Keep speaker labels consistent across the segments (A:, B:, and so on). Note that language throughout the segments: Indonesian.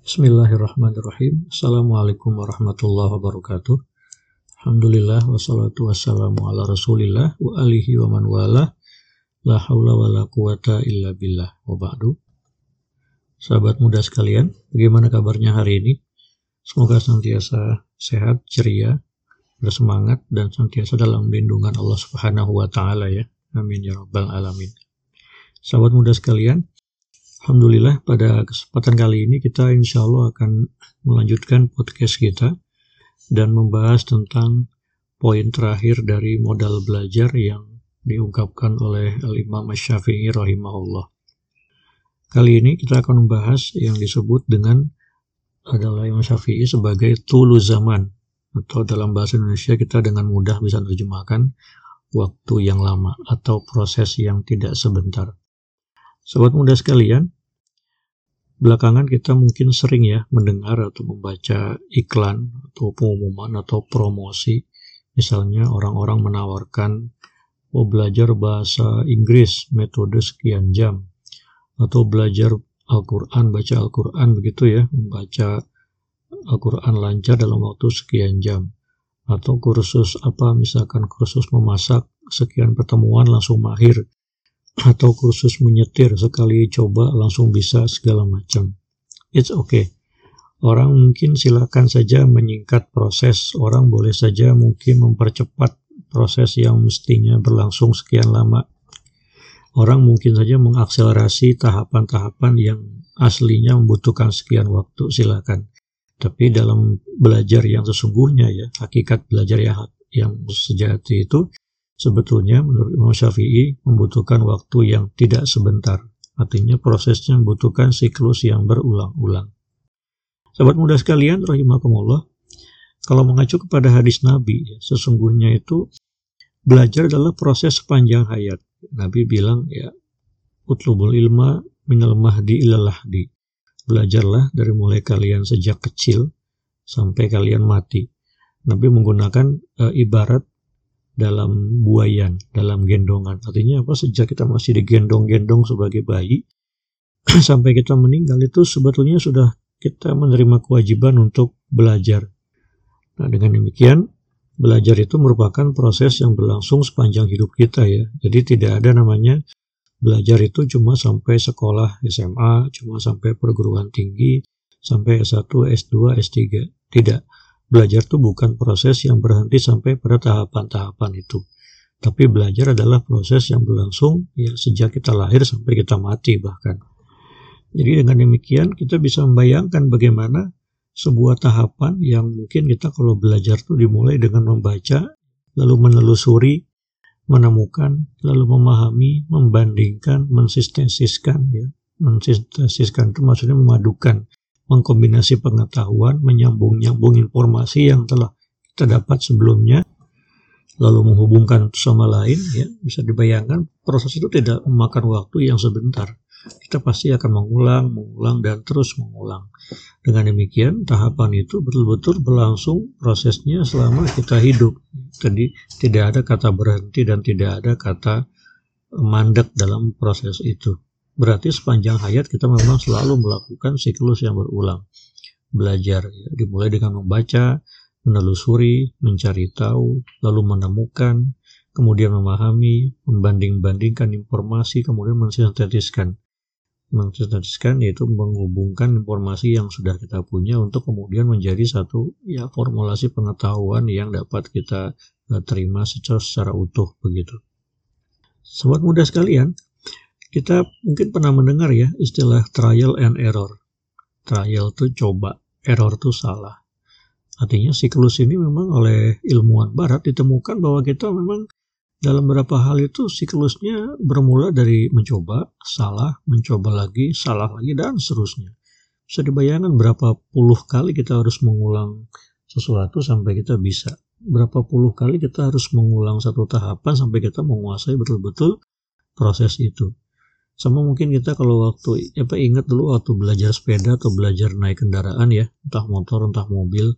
A: Bismillahirrahmanirrahim. Assalamualaikum warahmatullahi wabarakatuh. Alhamdulillah wassalatu wassalamu ala rasulillah wa alihi wa man wala la hawla wa la quwata illa billah wa ba'du. Sahabat muda sekalian, bagaimana kabarnya hari ini? Semoga senantiasa sehat, ceria, bersemangat, dan senantiasa dalam lindungan Allah Subhanahu wa Ta'ala ya. Amin ya Rabbal 'Alamin. Sahabat muda sekalian, Alhamdulillah pada kesempatan kali ini kita insya Allah akan melanjutkan podcast kita dan membahas tentang poin terakhir dari modal belajar yang diungkapkan oleh Al-Imam Syafi'i rahimahullah. Kali ini kita akan membahas yang disebut dengan adalah Imam Syafi'i sebagai tulu zaman atau dalam bahasa Indonesia kita dengan mudah bisa terjemahkan waktu yang lama atau proses yang tidak sebentar. Sobat muda sekalian, belakangan kita mungkin sering ya mendengar atau membaca iklan atau pengumuman atau promosi. Misalnya orang-orang menawarkan mau belajar bahasa Inggris metode sekian jam. Atau belajar Al-Quran, baca Al-Quran begitu ya, membaca Al-Quran lancar dalam waktu sekian jam. Atau kursus apa misalkan kursus memasak sekian pertemuan langsung mahir atau kursus menyetir sekali coba langsung bisa segala macam. It's okay. Orang mungkin silakan saja menyingkat proses, orang boleh saja mungkin mempercepat proses yang mestinya berlangsung sekian lama. Orang mungkin saja mengakselerasi tahapan-tahapan yang aslinya membutuhkan sekian waktu, silakan. Tapi dalam belajar yang sesungguhnya ya, hakikat belajar yang, yang sejati itu sebetulnya menurut Imam Syafi'i membutuhkan waktu yang tidak sebentar. Artinya prosesnya membutuhkan siklus yang berulang-ulang. Sahabat muda sekalian, rahimakumullah, kalau mengacu kepada hadis Nabi, ya, sesungguhnya itu belajar adalah proses sepanjang hayat. Nabi bilang, ya, utlubul ilma minal mahdi ilalahdi. Belajarlah dari mulai kalian sejak kecil sampai kalian mati. Nabi menggunakan e, ibarat dalam buayan, dalam gendongan. Artinya apa? Sejak kita masih digendong-gendong sebagai bayi, sampai kita meninggal itu sebetulnya sudah kita menerima kewajiban untuk belajar. Nah, dengan demikian, belajar itu merupakan proses yang berlangsung sepanjang hidup kita ya. Jadi tidak ada namanya belajar itu cuma sampai sekolah SMA, cuma sampai perguruan tinggi, sampai S1, S2, S3. Tidak Belajar itu bukan proses yang berhenti sampai pada tahapan-tahapan itu. Tapi belajar adalah proses yang berlangsung ya sejak kita lahir sampai kita mati bahkan. Jadi dengan demikian kita bisa membayangkan bagaimana sebuah tahapan yang mungkin kita kalau belajar itu dimulai dengan membaca, lalu menelusuri, menemukan, lalu memahami, membandingkan, mensistesiskan ya. Mensistesiskan itu maksudnya memadukan mengkombinasi pengetahuan, menyambung-nyambung informasi yang telah kita dapat sebelumnya, lalu menghubungkan sama lain, ya bisa dibayangkan proses itu tidak memakan waktu yang sebentar. Kita pasti akan mengulang, mengulang, dan terus mengulang. Dengan demikian, tahapan itu betul-betul berlangsung prosesnya selama kita hidup. Jadi tidak ada kata berhenti dan tidak ada kata mandek dalam proses itu. Berarti sepanjang hayat kita memang selalu melakukan siklus yang berulang. Belajar, ya, dimulai dengan membaca, menelusuri, mencari tahu, lalu menemukan, kemudian memahami, membanding-bandingkan informasi, kemudian mensintetiskan. Mensintetiskan yaitu menghubungkan informasi yang sudah kita punya untuk kemudian menjadi satu ya formulasi pengetahuan yang dapat kita uh, terima secara, secara utuh begitu. Sobat muda sekalian, kita mungkin pernah mendengar ya istilah trial and error. Trial itu coba, error itu salah. Artinya siklus ini memang oleh ilmuwan barat ditemukan bahwa kita memang dalam beberapa hal itu siklusnya bermula dari mencoba, salah, mencoba lagi, salah lagi, dan seterusnya. Bisa dibayangkan berapa puluh kali kita harus mengulang sesuatu sampai kita bisa. Berapa puluh kali kita harus mengulang satu tahapan sampai kita menguasai betul-betul proses itu. Sama mungkin kita kalau waktu apa ingat dulu waktu belajar sepeda atau belajar naik kendaraan ya, entah motor entah mobil,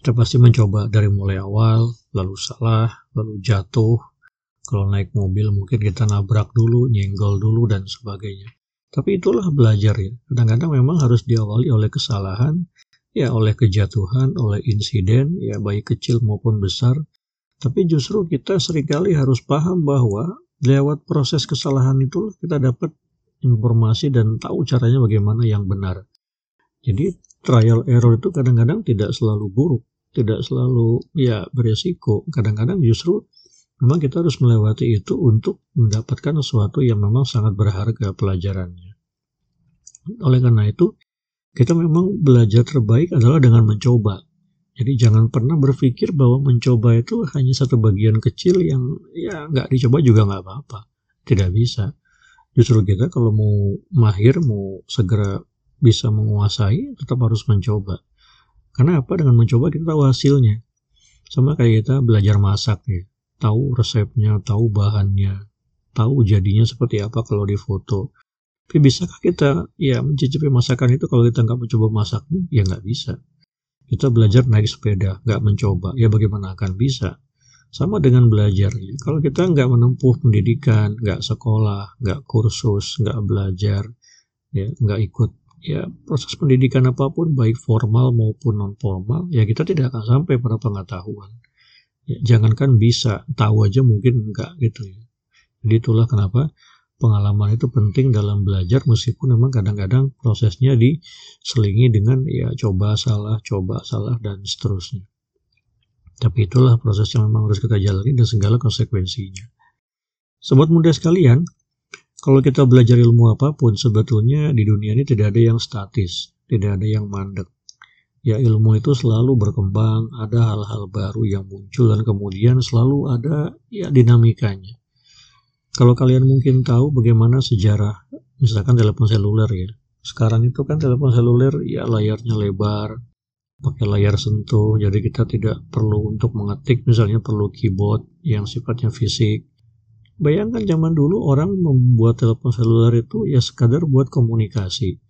A: kita pasti mencoba dari mulai awal, lalu salah, lalu jatuh. Kalau naik mobil mungkin kita nabrak dulu, nyenggol dulu dan sebagainya. Tapi itulah belajar ya. Kadang-kadang memang harus diawali oleh kesalahan, ya oleh kejatuhan, oleh insiden, ya baik kecil maupun besar. Tapi justru kita sering kali harus paham bahwa lewat proses kesalahan itu kita dapat informasi dan tahu caranya bagaimana yang benar. Jadi trial error itu kadang-kadang tidak selalu buruk, tidak selalu ya beresiko. Kadang-kadang justru memang kita harus melewati itu untuk mendapatkan sesuatu yang memang sangat berharga pelajarannya. Oleh karena itu, kita memang belajar terbaik adalah dengan mencoba. Jadi jangan pernah berpikir bahwa mencoba itu hanya satu bagian kecil yang ya nggak dicoba juga nggak apa-apa. Tidak bisa. Justru kita kalau mau mahir, mau segera bisa menguasai, tetap harus mencoba. Karena apa? Dengan mencoba kita tahu hasilnya. Sama kayak kita belajar masak ya tahu resepnya, tahu bahannya, tahu jadinya seperti apa kalau di foto. Tapi bisakah kita ya mencicipi masakan itu kalau kita nggak mencoba masaknya? Ya nggak bisa. Kita belajar naik sepeda, nggak mencoba, ya bagaimana akan bisa? Sama dengan belajar. Kalau kita nggak menempuh pendidikan, nggak sekolah, nggak kursus, nggak belajar, ya nggak ikut ya proses pendidikan apa pun baik formal maupun non formal ya kita tidak akan sampai pada pengetahuan Ya, jangankan bisa, tahu aja mungkin enggak gitu ya. Jadi itulah kenapa pengalaman itu penting dalam belajar meskipun memang kadang-kadang prosesnya diselingi dengan ya coba salah, coba salah dan seterusnya. Tapi itulah proses yang memang harus kita jalani dan segala konsekuensinya. Sobat muda sekalian, kalau kita belajar ilmu apa pun sebetulnya di dunia ini tidak ada yang statis, tidak ada yang mandek ya ilmu itu selalu berkembang, ada hal-hal baru yang muncul dan kemudian selalu ada ya dinamikanya. Kalau kalian mungkin tahu bagaimana sejarah misalkan telepon seluler ya. Sekarang itu kan telepon seluler ya layarnya lebar, pakai layar sentuh, jadi kita tidak perlu untuk mengetik misalnya perlu keyboard yang sifatnya fisik. Bayangkan zaman dulu orang membuat telepon seluler itu ya sekadar buat komunikasi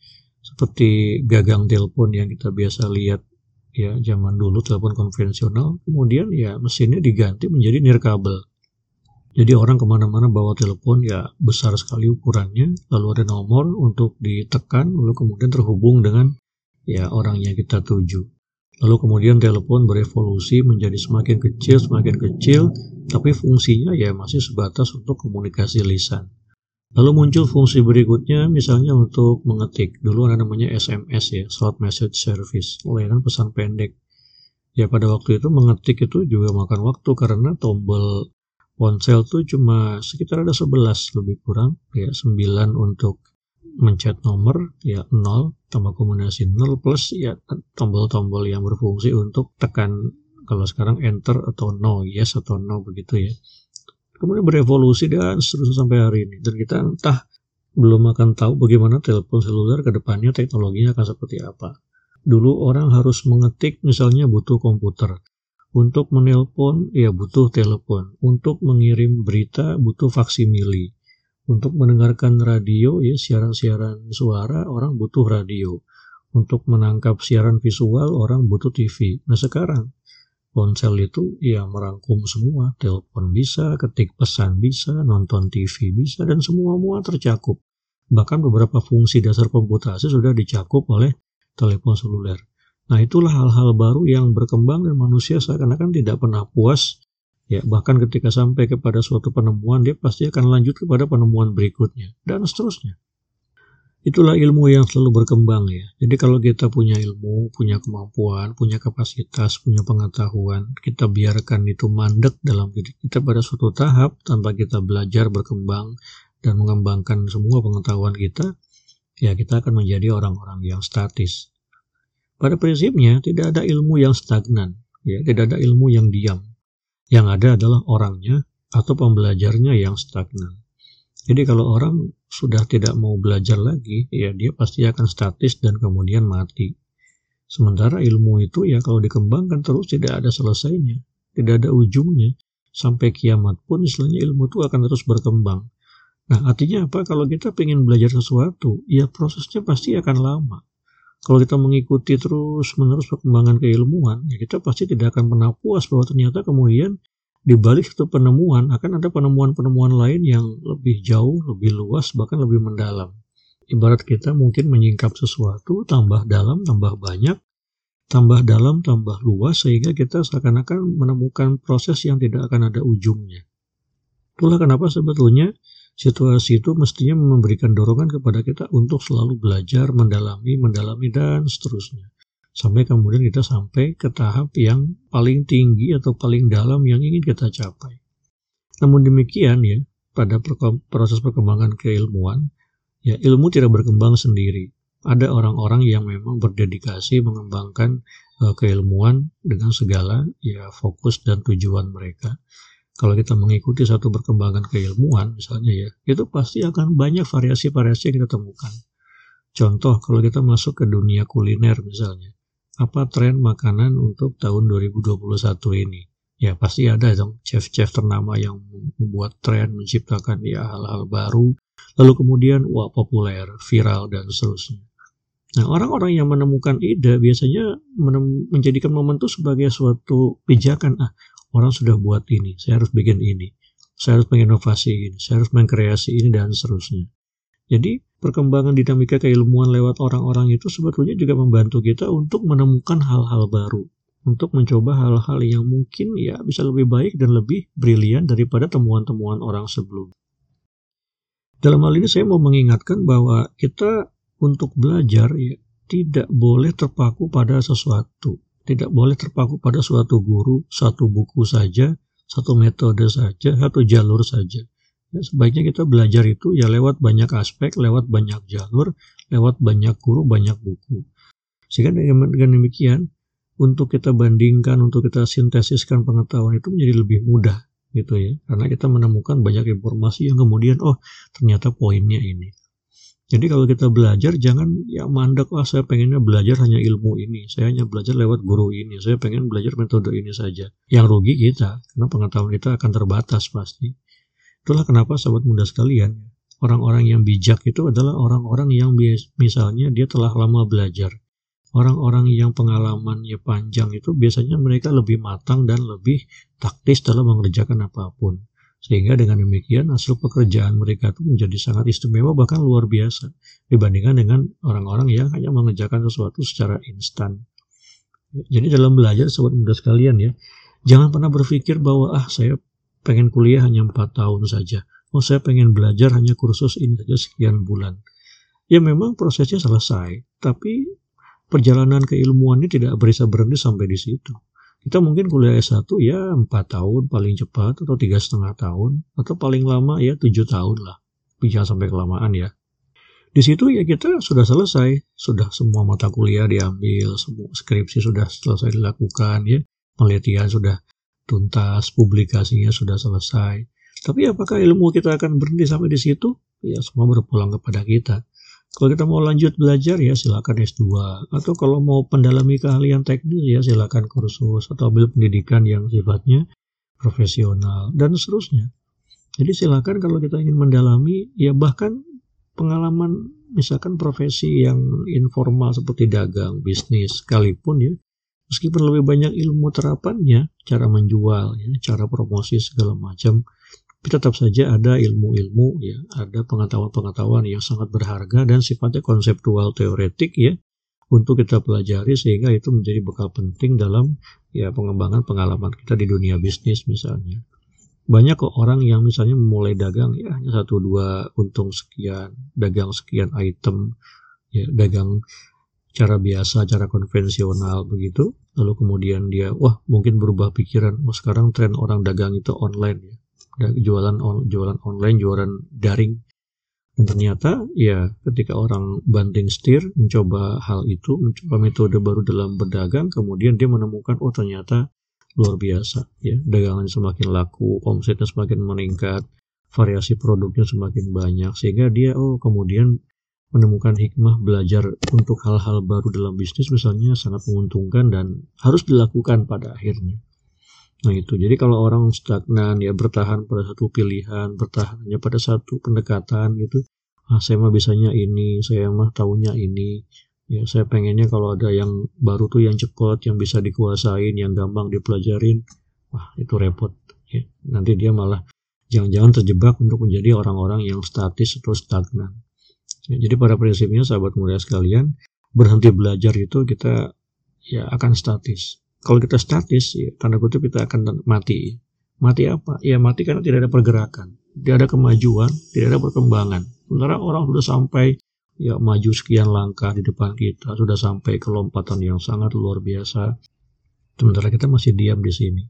A: seperti gagang telepon yang kita biasa lihat ya zaman dulu telepon konvensional kemudian ya mesinnya diganti menjadi nirkabel jadi orang ke mana-mana bawa telepon ya besar sekali ukurannya lalu ada nomor untuk ditekan lalu kemudian terhubung dengan ya orang yang kita tuju lalu kemudian telepon berevolusi menjadi semakin kecil semakin kecil tapi fungsinya ya masih sebatas untuk komunikasi lisan Lalu muncul fungsi berikutnya misalnya untuk mengetik. Dulu ada namanya SMS ya, Short Message Service, layanan pesan pendek. Ya pada waktu itu mengetik itu juga makan waktu karena tombol ponsel tuh cuma sekitar ada 11 lebih kurang ya 9 untuk mencet nomor ya 0 tambah kombinasi 0 plus ya tombol-tombol yang berfungsi untuk tekan kalau sekarang enter atau no yes atau no begitu ya kemudian berevolusi dan seterusnya sampai hari ini dan kita entah belum akan tahu bagaimana telepon seluler ke depannya teknologinya akan seperti apa. Dulu orang harus mengetik misalnya butuh komputer. Untuk menelpon ya butuh telepon. Untuk mengirim berita butuh faksimili. Untuk mendengarkan radio ya siaran-siaran suara orang butuh radio. Untuk menangkap siaran visual orang butuh TV. Nah sekarang Ponsel itu ya merangkum semua, telepon bisa, ketik pesan bisa, nonton TV bisa, dan semua mua tercakup. Bahkan beberapa fungsi dasar komputasi sudah dicakup oleh telepon seluler. Nah itulah hal-hal baru yang berkembang dan manusia seakan-akan tidak pernah puas. Ya, bahkan ketika sampai kepada suatu penemuan, dia pasti akan lanjut kepada penemuan berikutnya, dan seterusnya. Itulah ilmu yang selalu berkembang ya. Jadi kalau kita punya ilmu, punya kemampuan, punya kapasitas, punya pengetahuan, kita biarkan itu mandek dalam diri kita pada suatu tahap tanpa kita belajar berkembang dan mengembangkan semua pengetahuan kita, ya kita akan menjadi orang-orang yang statis. Pada prinsipnya tidak ada ilmu yang stagnan, ya tidak ada ilmu yang diam. Yang ada adalah orangnya atau pembelajarnya yang stagnan. Jadi kalau orang sudah tidak mau belajar lagi, ya dia pasti akan statis dan kemudian mati. Sementara ilmu itu ya kalau dikembangkan terus tidak ada selesainya, tidak ada ujungnya. Sampai kiamat pun istilahnya ilmu itu akan terus berkembang. Nah artinya apa? Kalau kita ingin belajar sesuatu, ya prosesnya pasti akan lama. Kalau kita mengikuti terus menerus perkembangan keilmuan, ya kita pasti tidak akan pernah puas bahwa ternyata kemudian di balik satu penemuan akan ada penemuan-penemuan lain yang lebih jauh, lebih luas, bahkan lebih mendalam. Ibarat kita mungkin menyingkap sesuatu, tambah dalam, tambah banyak, tambah dalam, tambah luas, sehingga kita seakan-akan menemukan proses yang tidak akan ada ujungnya. Itulah kenapa sebetulnya situasi itu mestinya memberikan dorongan kepada kita untuk selalu belajar, mendalami, mendalami, dan seterusnya. Sampai kemudian kita sampai ke tahap yang paling tinggi atau paling dalam yang ingin kita capai. Namun demikian ya, pada proses perkembangan keilmuan, ya ilmu tidak berkembang sendiri. Ada orang-orang yang memang berdedikasi mengembangkan uh, keilmuan dengan segala ya fokus dan tujuan mereka kalau kita mengikuti satu perkembangan keilmuan misalnya ya, itu pasti akan banyak variasi-variasi yang kita temukan. Contoh, kalau kita masuk ke dunia kuliner misalnya, apa tren makanan untuk tahun 2021 ini? Ya pasti ada dong chef-chef ternama yang membuat tren, menciptakan ya hal-hal baru, lalu kemudian wah populer, viral dan seterusnya. Nah, orang-orang yang menemukan ide biasanya menjadikan momen itu sebagai suatu pijakan. Ah, orang sudah buat ini, saya harus bikin ini, saya harus menginovasi ini, saya harus mengkreasi ini dan seterusnya. Jadi perkembangan dinamika keilmuan lewat orang-orang itu sebetulnya juga membantu kita untuk menemukan hal-hal baru, untuk mencoba hal-hal yang mungkin ya bisa lebih baik dan lebih brilian daripada temuan-temuan orang sebelum. Dalam hal ini saya mau mengingatkan bahwa kita untuk belajar ya tidak boleh terpaku pada sesuatu tidak boleh terpaku pada suatu guru, satu buku saja, satu metode saja, satu jalur saja. Ya, sebaiknya kita belajar itu ya lewat banyak aspek, lewat banyak jalur, lewat banyak guru, banyak buku. Sehingga dengan demikian, untuk kita bandingkan, untuk kita sintesiskan pengetahuan itu menjadi lebih mudah gitu ya. Karena kita menemukan banyak informasi yang kemudian, oh ternyata poinnya ini. Jadi kalau kita belajar jangan ya mandek lah saya pengennya belajar hanya ilmu ini, saya hanya belajar lewat guru ini, saya pengen belajar metode ini saja. Yang rugi kita, karena pengetahuan kita akan terbatas pasti. Itulah kenapa sahabat muda sekalian, orang-orang yang bijak itu adalah orang-orang yang misalnya dia telah lama belajar. Orang-orang yang pengalamannya panjang itu biasanya mereka lebih matang dan lebih taktis dalam mengerjakan apa pun. Sehingga dengan demikian hasil pekerjaan mereka itu menjadi sangat istimewa bahkan luar biasa dibandingkan dengan orang-orang yang hanya mengerjakan sesuatu secara instan. Jadi dalam belajar sobat muda sekalian ya, jangan pernah berpikir bahwa ah saya pengen kuliah hanya empat tahun saja. Oh saya pengen belajar hanya kursus ini saja sekian bulan. Ya memang prosesnya selesai, tapi perjalanan keilmuan ini tidak bisa berhenti sampai di situ kita mungkin kuliah S1 ya 4 tahun paling cepat atau tiga setengah tahun atau paling lama ya 7 tahun lah. Bisa sampai kelamaan ya. Di situ ya kita sudah selesai. Sudah semua mata kuliah diambil semua skripsi sudah selesai dilakukan ya. Penelitian sudah tuntas publikasinya sudah selesai. Tapi apakah ilmu kita akan berhenti sampai di situ? Ya semua berpulang kepada kita kalau kita mau lanjut belajar ya silakan S2 atau kalau mau pendalami keahlian teknis ya silakan kursus atau ambil pendidikan yang sifatnya profesional dan seterusnya. Jadi silakan kalau kita ingin mendalami ya bahkan pengalaman misalkan profesi yang informal seperti dagang, bisnis sekalipun ya meskipun lebih banyak ilmu terapannya, cara menjual ya, cara promosi segala macam tapi tetap saja ada ilmu-ilmu ya, ada pengetahuan-pengetahuan yang sangat berharga dan sifatnya konseptual teoretik ya untuk kita pelajari sehingga itu menjadi bekal penting dalam ya pengembangan pengalaman kita di dunia bisnis misalnya. Banyak kok orang yang misalnya memulai dagang ya hanya satu dua untung sekian, dagang sekian item, ya dagang cara biasa, cara konvensional begitu. Lalu kemudian dia, wah mungkin berubah pikiran, oh sekarang tren orang dagang itu online ya jualan on, jualan online, jualan daring. Dan ternyata ya ketika orang banting setir mencoba hal itu, mencoba metode baru dalam berdagang, kemudian dia menemukan oh ternyata luar biasa ya dagangan semakin laku, omsetnya semakin meningkat, variasi produknya semakin banyak sehingga dia oh kemudian menemukan hikmah belajar untuk hal-hal baru dalam bisnis misalnya sangat menguntungkan dan harus dilakukan pada akhirnya. Nah itu, jadi kalau orang stagnan ya bertahan pada satu pilihan, bertahan hanya pada satu pendekatan gitu, ah saya mah bisanya ini, saya mah tahunya ini, ya saya pengennya kalau ada yang baru tuh yang cepat, yang bisa dikuasain, yang gampang dipelajarin, wah itu repot, ya. nanti dia malah jangan-jangan terjebak untuk menjadi orang-orang yang statis atau stagnan. Ya, jadi pada prinsipnya sahabat mulia sekalian, berhenti belajar itu kita ya akan statis. Kalau kita statis, ya, tanda kutip kita akan mati. Mati apa? Ya mati karena tidak ada pergerakan, tidak ada kemajuan, tidak ada perkembangan. Sementara orang sudah sampai ya maju sekian langkah di depan kita, sudah sampai ke lompatan yang sangat luar biasa. Sementara kita masih diam di sini.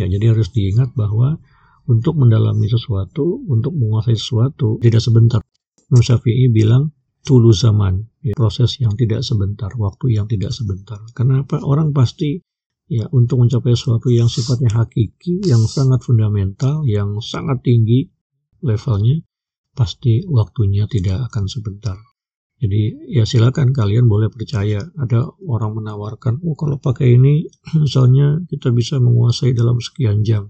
A: Ya, jadi harus diingat bahwa untuk mendalami sesuatu, untuk menguasai sesuatu tidak sebentar. Imam Syafi'i bilang tulu zaman, ya, proses yang tidak sebentar, waktu yang tidak sebentar. Kenapa? Orang pasti ya untuk mencapai sesuatu yang sifatnya hakiki, yang sangat fundamental, yang sangat tinggi levelnya, pasti waktunya tidak akan sebentar. Jadi ya silakan kalian boleh percaya ada orang menawarkan, oh kalau pakai ini misalnya kita bisa menguasai dalam sekian jam.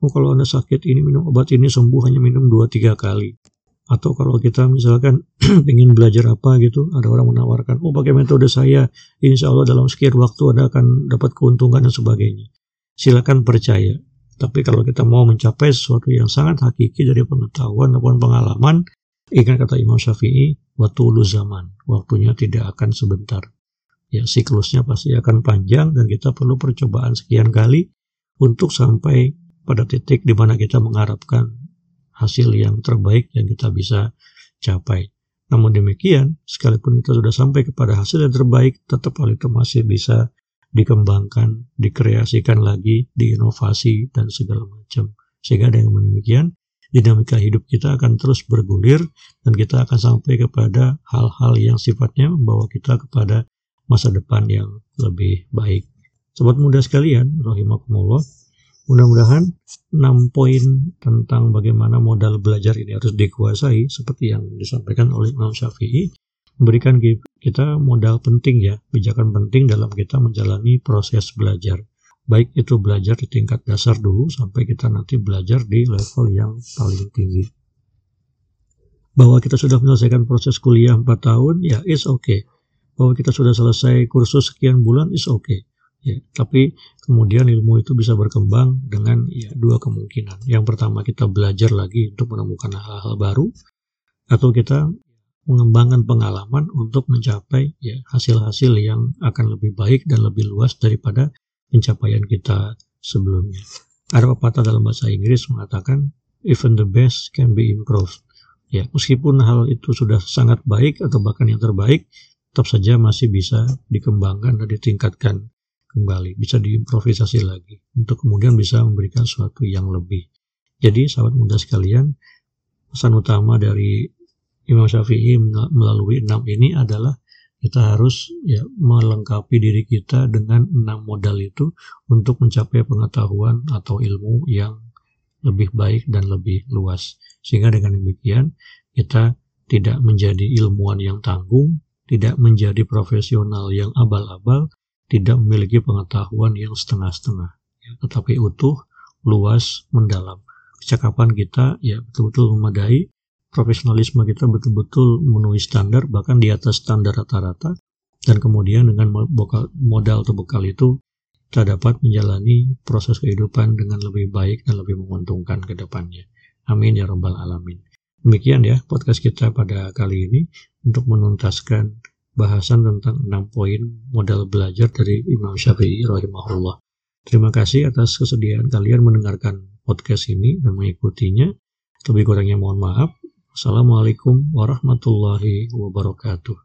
A: Oh kalau anda sakit ini minum obat ini sembuh hanya minum 2-3 kali atau kalau kita misalkan ingin belajar apa gitu ada orang menawarkan oh pakai metode saya insya Allah dalam sekian waktu Anda akan dapat keuntungan dan sebagainya. Silakan percaya. Tapi kalau kita mau mencapai sesuatu yang sangat hakiki dari pengetahuan maupun pengalaman ingat kata Imam Syafi'i waktu zaman waktunya tidak akan sebentar. Ya siklusnya pasti akan panjang dan kita perlu percobaan sekian kali untuk sampai pada titik di mana kita mengharapkan hasil yang terbaik yang kita bisa capai. Namun demikian, sekalipun kita sudah sampai kepada hasil yang terbaik, tetap hal itu masih bisa dikembangkan, dikreasikan lagi, diinovasi, dan segala macam. Sehingga dengan demikian, dinamika hidup kita akan terus bergulir dan kita akan sampai kepada hal-hal yang sifatnya membawa kita kepada masa depan yang lebih baik. Sobat muda sekalian, rahimakumullah, Mudah-mudahan 6 poin tentang bagaimana modal belajar ini harus dikuasai seperti yang disampaikan oleh Imam Syafi'i memberikan kita modal penting ya, pijakan penting dalam kita menjalani proses belajar. Baik itu belajar di tingkat dasar dulu sampai kita nanti belajar di level yang paling tinggi. Bahwa kita sudah menyelesaikan proses kuliah 4 tahun, ya is okay. Bahwa kita sudah selesai kursus sekian bulan, is okay Ya, tapi kemudian ilmu itu bisa berkembang dengan ya dua kemungkinan. Yang pertama kita belajar lagi untuk menemukan hal-hal baru atau kita mengembangkan pengalaman untuk mencapai ya hasil-hasil yang akan lebih baik dan lebih luas daripada pencapaian kita sebelumnya. Ada pepatah dalam bahasa Inggris mengatakan even the best can be improved. Ya, meskipun hal itu sudah sangat baik atau bahkan yang terbaik, tetap saja masih bisa dikembangkan dan ditingkatkan kembali, bisa diimprovisasi lagi untuk kemudian bisa memberikan sesuatu yang lebih. Jadi sahabat muda sekalian, pesan utama dari Imam Syafi'i melalui enam ini adalah kita harus ya melengkapi diri kita dengan enam modal itu untuk mencapai pengetahuan atau ilmu yang lebih baik dan lebih luas. Sehingga dengan demikian kita tidak menjadi ilmuwan yang tanggung, tidak menjadi profesional yang abal-abal, tidak memiliki pengetahuan yang setengah-setengah, ya, tetapi utuh, luas, mendalam. Kecakapan kita ya betul-betul memadai, profesionalisme kita betul-betul memenuhi standar, bahkan di atas standar rata-rata, dan kemudian dengan modal atau bekal itu, kita dapat menjalani proses kehidupan dengan lebih baik dan lebih menguntungkan ke depannya. Amin ya Rabbal Alamin. Demikian ya podcast kita pada kali ini untuk menuntaskan bahasan tentang enam poin modal belajar dari Imam Syafi'i rahimahullah. Terima kasih atas kesediaan kalian mendengarkan podcast ini dan mengikutinya. Lebih kurangnya mohon maaf. Assalamualaikum warahmatullahi wabarakatuh.